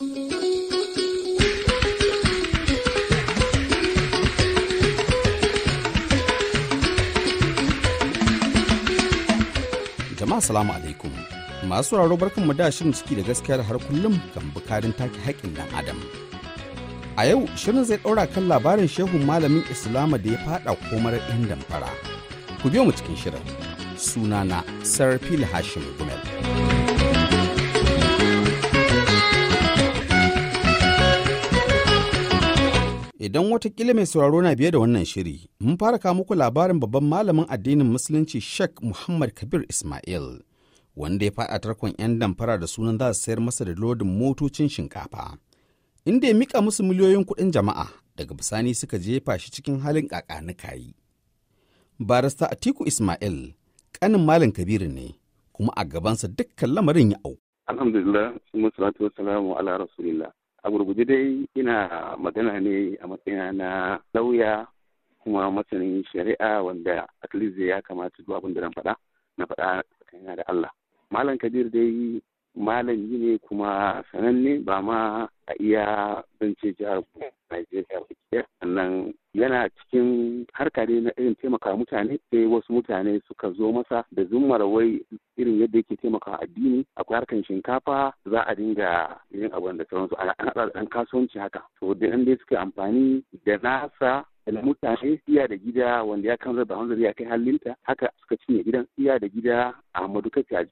Jama'a salamu alaikum. Masu sauraro barkan mu da shirin ciki da gaskiya har kullum kan bukarin take haƙƙin dan Adam. A yau shirin zai ɗaura kan labarin shehun malamin Islama da ya faɗa komar 'yan damfara. Ku biyo mu cikin shirin. Sunana Sarfil Hashim Gumel. Idan wataƙila mai sauraro na biye da wannan shiri, mun fara kawo muku labarin babban malamin addinin Musulunci Sheikh Muhammad Kabir Ismail, wanda ya faɗa tarkon 'yan damfara da sunan za su sayar masa da lodin motocin shinkafa. Inda ya mika musu miliyoyin kuɗin jama'a daga bisani suka jefa shi cikin halin kayi. Barista Atiku Ismail, ƙanin Malam Kabiru ne, kuma a gabansa dukkan lamarin ya au. Alhamdulillah, salatu wassalamu ala rasulillah. A gurguje dai ina magana ne a matsayina na lauya kuma masanin shari'a wanda at least ya kamata duk abin da na faɗa na faɗa tsakanin da Allah. Malam kabir dai malami ne kuma sananne ba ma a iya zance jihar Najeriya ba. Sannan yana cikin harka ne na irin taimaka mutane sai wasu mutane suka zo masa da zummar wai irin yadda yake taimaka addini. Akwai harkan shinkafa za a dinga yin abin da sauransu. A haɗa da kasuwanci haka. To da dai suka amfani da nasa da mutane iya da gida wanda ya kan raba wanda ya kai halinta haka suka cinye gidan. Iya da gida a madukaci a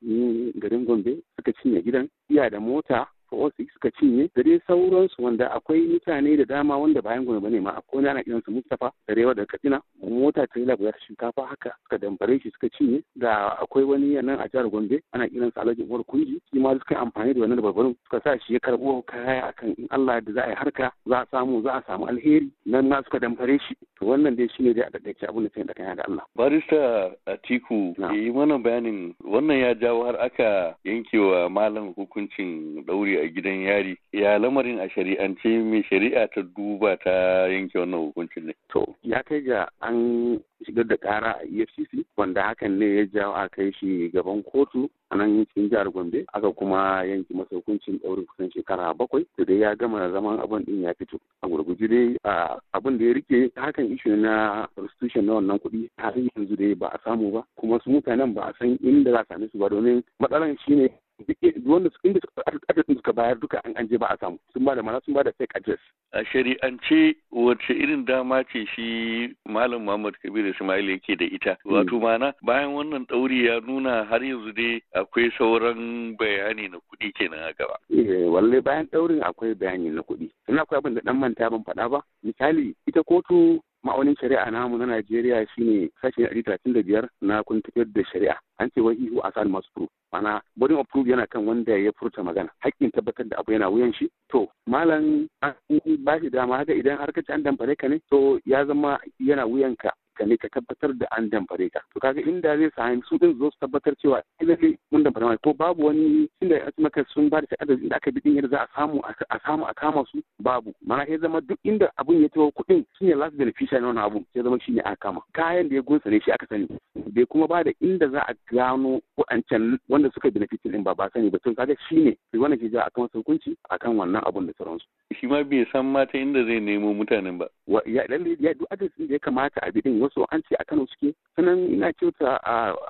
garin gombe suka cinye gidan. Iya da mota OSIC suka cinye da dai sauransu wanda akwai mutane da dama wanda bayan gome ba ne ma akwai wani ana kiransa Mustapha Darewa da Katsina mota ta yi guda shinkafa haka suka dambare shi suka cinye. Ga akwai wani nan a jihar Gombe ana kiransa Alhaji Umar Kunji shi ma suka amfani da wannan barbarin suka sa shi ya karbo kaya akan in Allah da za a yi harka za a samu za a samu alheri. Nan ma suka dambare shi. To wannan dai shine dai a daddake abin da sai da kaya da Allah. Barista Atiku yi mana bayanin wannan ya jawo har aka yankewa malam hukuncin dauri a gidan yari. Ya lamarin a shari'ance mai shari'a ta duba ta yanke wannan hukuncin ne. To ya kai ga an shigar da kara a efcc wanda hakan ne ya jawo a kai shi gaban kotu a nan cikin jihar gombe aka kuma yanke masa hukuncin ɗaurin kusan shekara bakwai da dai ya gama zaman abin din ya fito. A gurguji dai abin da ya riƙe hakan ishu na restitution na wannan kuɗi har yanzu dai ba a samu ba. Kuma su mutanen ba a san inda za a same su ba domin matsalan shine wanda su inda adadin suka bayar duka an anje ba a samu. Sun ba da mana sun ba da fake address. A shari'ance wace irin dama ce shi malam muhammad kabir ismail yake da ita? Wato mana bayan wannan ɗauri ya nuna har yanzu dai akwai sauran bayani na kuɗi kenan a gaba. Eh walle bayan ɗaurin akwai bayani na kuɗi. Sannan akwai abin da dan manta ban faɗa ba. Misali ita kotu ma'aunin shari'a namu na Najeriya shine sashen ɗari talatin da biyar na kun tafiyar da shari'a. An ce wai ihu a sani masu proof. Mana body of proof yana kan wanda ya furta magana. Haƙƙin tabbatar da abu yana wuyan shi. To malam an ba shi dama haka idan har ka ci an damfare ka ne to ya zama yana wuyan ka. Ka ne ka tabbatar da an damfare ka. To kaga inda zai sami su din zo su tabbatar cewa lalle mun damfare ma ko babu wani inda ya maka sun ba da adadin inda aka bi din yadda za a samu a samu a kama su babu. Mana ya zama duk inda abun ya tawo kuɗin shine last beneficiary na wannan abu ya zama shine aka kama. Kayan da ya gunsa ne shi aka sani. Bai kuma ba da inda za a gano waɗancan wanda suka benefitin din ba ba sani ba. To kaga shine wannan ke ja akan wasu hukunci akan wannan abun da sauransu. Shi ma bai san mata inda zai nemo mutanen ba. Ya lalle ya duk adadin da ya kamata a bidin wasu an ce a Kano suke. Sanan ina kyauta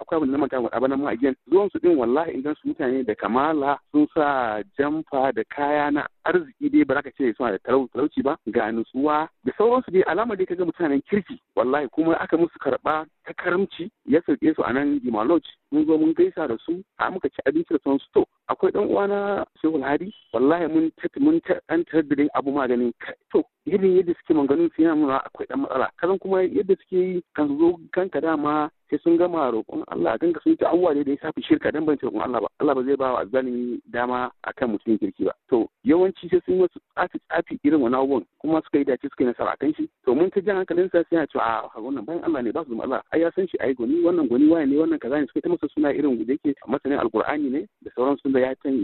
akwai abin da mata a bana ma again zuwan su din wallahi idan su mutane da kamala sun sa jamfa da kaya na arziki dai ba za ka ce suna da talauci ba ga nutsuwa da sauransu dai. Alama dai kaga mutanen kirki wallahi kuma aka musu karɓa ta karamci ya sauke su a nan Gimaloj mun zo mun gaisa da su a muka ci abinci da sauransu. To akwai dan uwana Shehu Hadi wallahi mun mun an tarbidin abu maganin to irin yadda suke maganin su yana nuna akwai dan matsala. Kazan kuma yadda suke yi kan zo kanka dama sai sun gama roƙon Allah a ganka sun ta abubuwa da ya shafi shirka dan ban roƙon Allah ba. Allah ba zai ba wa azzalimi dama akan mutum kirki ba. To yawanci sai sun wasu tsafi tsafi irin wani abubuwan kuma suka yi dace suka yi nasara kan shi. To mun ta jan hankalin sa sai ya ce a wannan bayan Allah ne ba su Allah ai ya san shi ai goni wannan goni waye ne wannan kaza ne suka ta masa suna irin da yake masanin alqur'ani ne. Sauran sun da ya can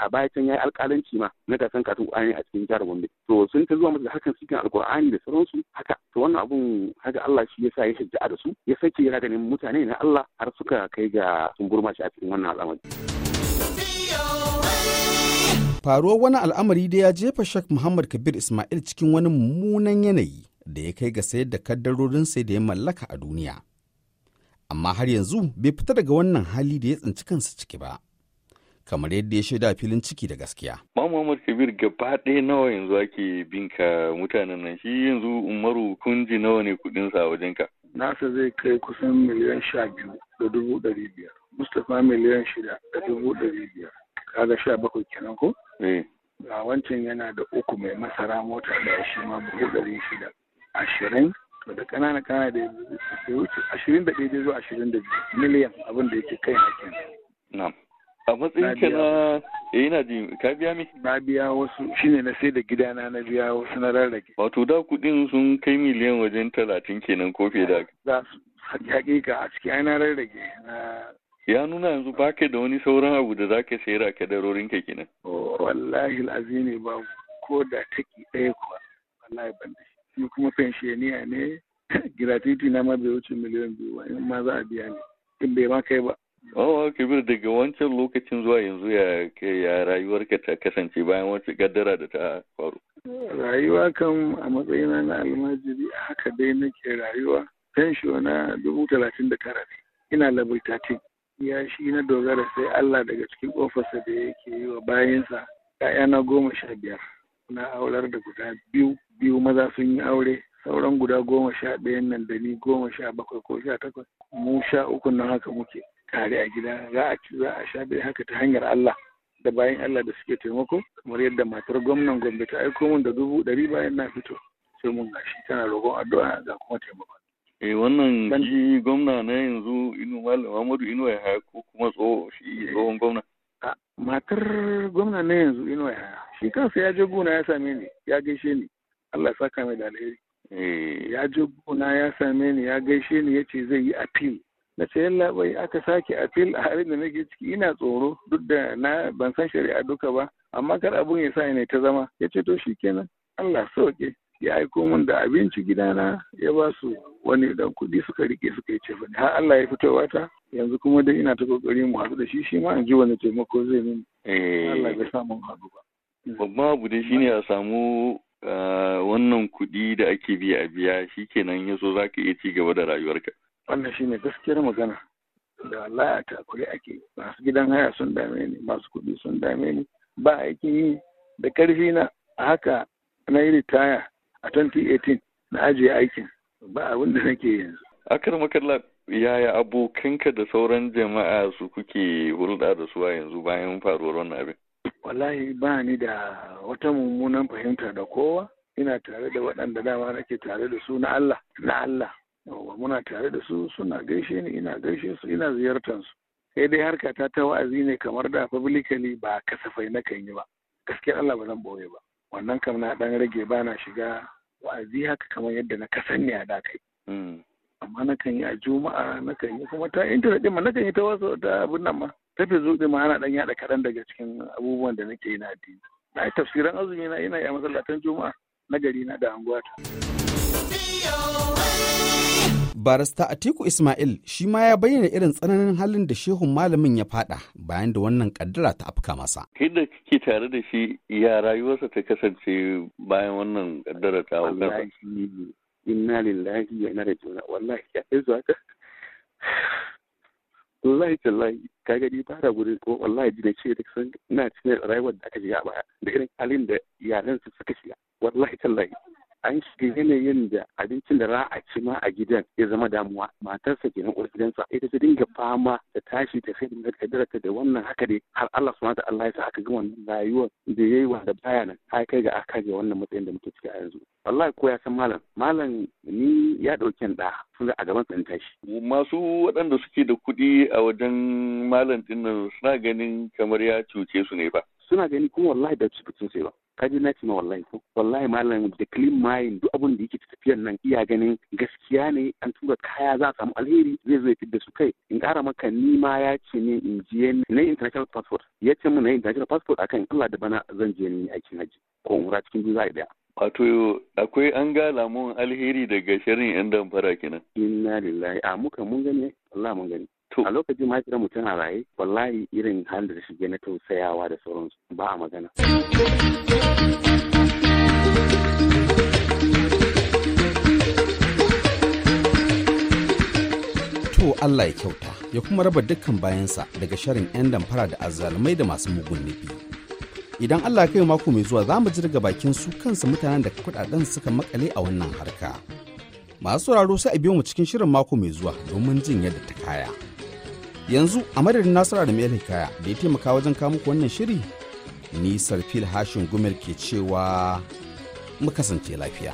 a baya can yayi alƙalanci ma na gasan katun Qur'ani a cikin jihar Gombe to sun ta zuwa da hakan cikin alqur'ani da sauransu haka to wannan abun haka Allah shi yasa ya shajja'a da su ya sake yana ganin mutane na Allah har suka kai ga sun burma shi a cikin wannan al'amari Faruwar wani al'amari da ya jefa Sheikh Muhammad Kabir Ismail cikin wani mummunan yanayi da ya kai ga sayar da kaddarorinsa da ya mallaka a duniya. Amma har yanzu bai fita daga wannan hali da ya tsinci kansa ciki ba. Kamar yadda ya shaida filin ciki da gaskiya. Ma Muhammad Kabir gaba ɗaya nawa yanzu ake binka mutanen nan shi yanzu Umaru kunji nawa ne kuɗinsa a wajenka. Nasa zai kai kusan miliyan sha biyu da dubu ɗari biyar. Mustapha miliyan shida da dubu ɗari biyar. Kaga sha bakwai kenan ko? Eh. Ga wancan yana da uku mai masara mota da shi ma buhu ɗari shida. Ashirin to da ƙanana ƙanana da ya wuce ashirin da ɗaya zuwa ashirin da biyu miliyan abin da yake kai na kenan. Na'am. A matsayin ka na eh ina ji. Ka biya mi? Na biya wasu. Shine na sai da gidana na biya wasu na rarrake. Wato da kuɗin sun kai miliyan wajen talatin kenan ko fiye da. Za su hakika a ciki ai na rarrage. Na Ya nuna yanzu baka da wani sauran abu da zaka sayar a kadarorin ka kenan. wallahi azimi ba ko da taki ɗaya kuwa. Wallahi ban da shi. Ni kuma pensioniya ne. Gratuity na ma bai wuce miliyan biyu ba. In ma za a biya ni. In bai ma kai ba. Oh, Kabir daga wancan lokacin zuwa yanzu ya ya rayuwarka ta kasance bayan wacce gaddara da ta faru. rayuwa kan a matsayina na almajiri haka dai nake rayuwa fensho na dubu talatin da tara ne ina level 13 ya shi na dogara sai Allah daga cikin ofarsa da yake yi wa bayansa ‘ya'yana goma sha biyar na aular da guda biyu biyu maza sun yi aure sauran guda goma sha ɗayan nan da ni goma sha bakwai ko sha takwas mu sha uku nan haka muke tare a gida za a ci za a sha bai haka ta hanyar Allah da bayan Allah da suke taimako kamar yadda matar gwamnan Gombe ta aiko min da dubu ɗari bayan na fito sai mun gashi tana roƙon addu'a ga kuma taimako Eh wannan shi gwamna na yanzu Inu Malam Muhammadu Inu ya ko kuma tsoho shi tsohon gwamna. Matar gwamna na yanzu Inu ya shi kansa ya je gona ya same ni ya gaishe ni Allah ya saka mai da alheri. Eh Ya je gona ya same ni ya gaishe ni ya ce zai yi appeal. Na ce yalla bai aka sake appeal a halin da nake ciki. Ina tsoro duk da na ban san shari'a duka ba amma kar abun ya sa ni ta zama. Ya ce to shikenan Allah sauke. Ya aiko min da abinci gidana ya ba su wani dan kuɗi suka riƙe suka yi cefa. Har Allah ya fito wata yanzu kuma dai ina ta ƙoƙari mu haɗu da shi shi ma in ji wani taimako zai Allah eh. Bai sa mun haɗu ba. Babban abu dai shine a samu ah, wannan kuɗi da ake biya a biya shikenan yaso zaka iya ci gaba da rayuwarka. Wannan shine gaskiyar magana. Da Allah ya takure ake masu gidan haya sun dame ni masu kuɗi sun dame ni. Ba aikin yi. Da ƙarfi na a haka na yi ritaya a 2018 na ajiye aikin. Ba abin da nake yanzu. Akar makalla yaya abokanka da sauran jama'a su kuke hulɗa da su a yanzu bayan faruwar wannan abin? wallahi ba ni da wata mummunan fahimta da kowa. Ina tare da waɗanda dama nake tare da su na Allah na Allah. Yawwa muna tare da su suna gaishe ni ina gaishe su ina ziyartar su. Sai dai harka ta ta wa'azi ne kamar da publicly ba kasafai na kan yi ba. Gaskiyar Allah ba zan ɓoye ba. Wannan kam na dan rage ba na shiga wa'azi haka kamar yadda na kasan ne a da kai. Mm. amma na kan yi a juma'a na kan yi kuma ta intanet ɗin ma na kan yi ta wasu ta abin nan ma. Ta facebook ɗin ma ana ɗan yaɗa kaɗan daga cikin abubuwan da nake yi na addini. Na yi tafsiran azumi na ina yi a masallatan juma'a na gari na da anguwata. Barista Atiku Ismail shi ma ya bayyana irin tsananin halin da shehun malamin ya fada bayan da wannan kaddara ta afka masa. Kai da kike tare da shi ya rayuwarsa ta kasance bayan wannan kaddara ta wallahi inna lillahi wa inna ilaihi raji'un. Wallahi ya kai zuwa ka. Wallahi tallahi ka gani fara gurin ko wallahi ji ce da san ina cikin rayuwar da aka shiga a baya da irin halin da iyalan su suka shiga. Wallahi tallahi. An shiga yanayin da abincin da za a ci ma a gidan ya zama damuwa. Matarsa ke uwar gidansa ita ta dinga fama da tashi ta sai da kaddarata da wannan haka dai har Allah subhanahu wa ta'ala ya sa aka ga wannan rayuwar da yayi wanda baya nan har kai ga aka ga wannan matsayin da muke ciki a yanzu. Wallahi ko ya san malam malam ni ya ɗauki da sun a gaban sa tashi. Masu waɗanda suke da kuɗi a wajen malam ɗin nan suna ganin kamar ya cuce su ne fa. Suna gani kuma wallahi da su sai ba. Kaji na ce ma wallahi ko wallahi malam da clean mind duk abin da yake tafiyan nan iya ganin gaskiya ne an tura kaya za a samu alheri zai zo ya fidda su kai. In ƙara maka ni ma ya ce ne in je na international passport. Ya ce mu na international passport akan Allah da bana zan je ni aikin haji ko umra cikin biyu za a ɗaya Wato akwai an ga alamun alheri daga shirin 'yan damfara kenan. inna lillahi. A muka mun gani Allah mun gani. A lokacin mahaifiyar mu tana raye wallahi irin halin da shige na tausayawa da sauransu ba a magana To Allah ya kyauta ya kuma raba dukkan bayansa daga sharin 'yan damfara da azzalumai da masu mugun nufi. Idan Allah ya kai mako mai zuwa za mu ji daga bakin su kansu mutanen da kuɗaɗen suka makale a wannan harka. Masu sauraro sai a biyo mu cikin shirin mako mai zuwa domin jin yadda ta kaya. Yanzu a madadin Nasara da Mai Hikaya da ya taimaka wajen kawo muku wannan shiri, ni Sarfil Hashin Gumel ke cewa mu kasance lafiya.